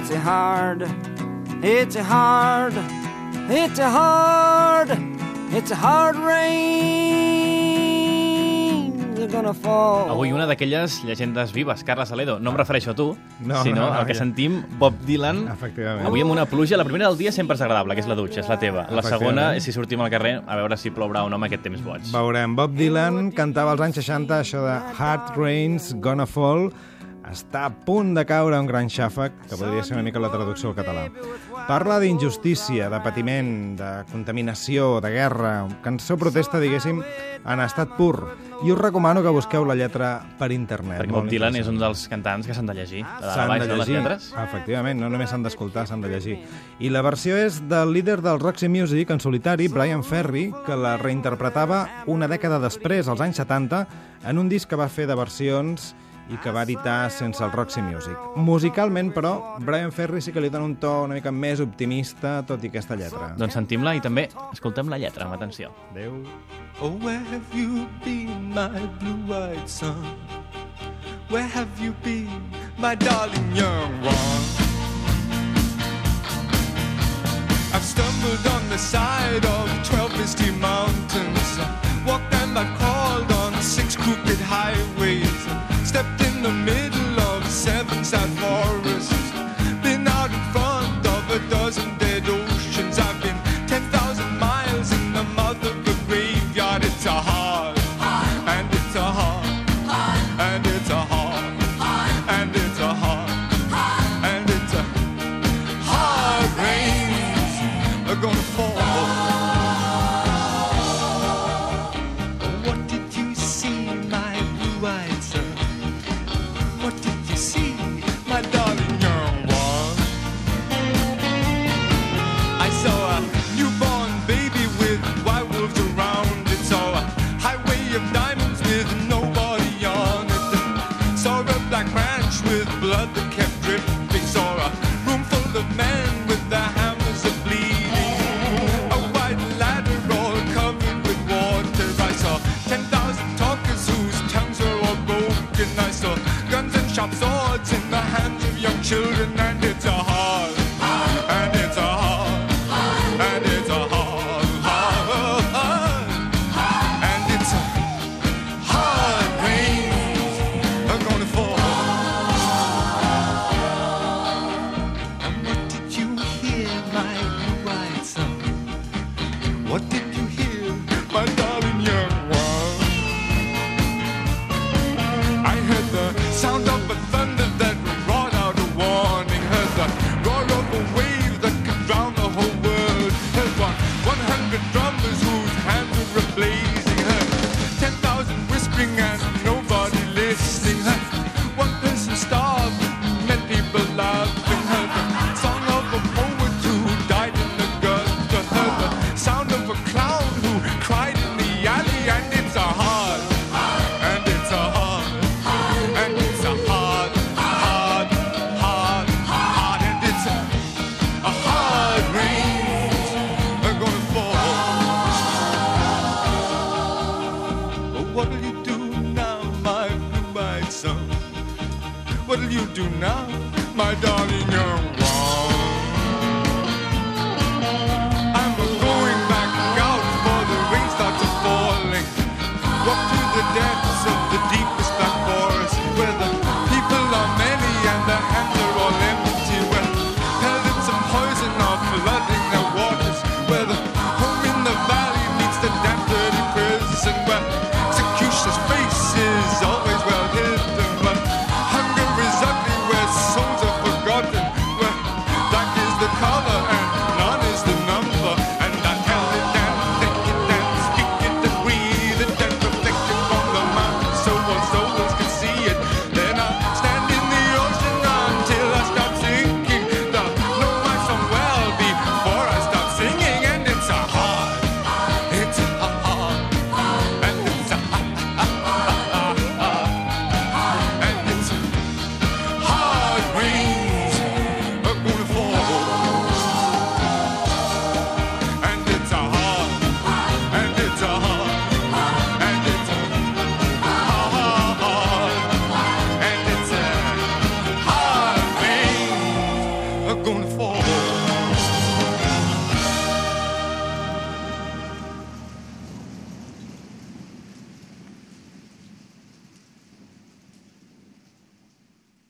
It's a hard, it's a hard, it's a hard, it's a hard rain. Gonna fall. Avui una d'aquelles llegendes vives, Carla Saledo. No em refereixo a tu, No, sinó no, no, al que ja. sentim Bob Dylan. Efectivament. Avui amb una pluja. La primera del dia sempre és agradable, que és la dutxa, és la teva. La segona és si sortim al carrer a veure si plourà o no amb aquest temps boig. Veurem. Bob Dylan cantava als anys 60 això de Hard Rain's Gonna Fall. Està a punt de caure un gran xàfec, que podria ser una mica la traducció al català. Parla d'injustícia, de patiment, de contaminació, de guerra, cançó protesta, diguéssim, en estat pur. I us recomano que busqueu la lletra per internet. Perquè Bob Dylan és un dels cantants que s'han de llegir. De dalt S'han baix, de les llegir. lletres? Efectivament, no només s'han d'escoltar, s'han de llegir. I la versió és del líder del Roxy Music en solitari, Brian Ferry, que la reinterpretava una dècada després, als anys 70, en un disc que va fer de versions i que va editar sense el Roxy Music. Musicalment, però, Brian Ferry sí que li dona un to una mica més optimista, tot i aquesta lletra. Doncs sentim-la i també escoltem la lletra, amb atenció. Adéu. Oh, where have you been, my blue-eyed son? Where have you been, my darling young one? I've stumbled on the side of sad forests, been out in front of a dozen dead oceans. I've been ten thousand miles in the mouth of a graveyard. It's a hard, and it's a hard, and it's a hard, and it's a hard, and it's a hard rain are gonna fall. Sharp swords in the hands of young children, and it's a hard, You do now, my darling young one? I'm going back out for the rain starts falling. Walk through the depths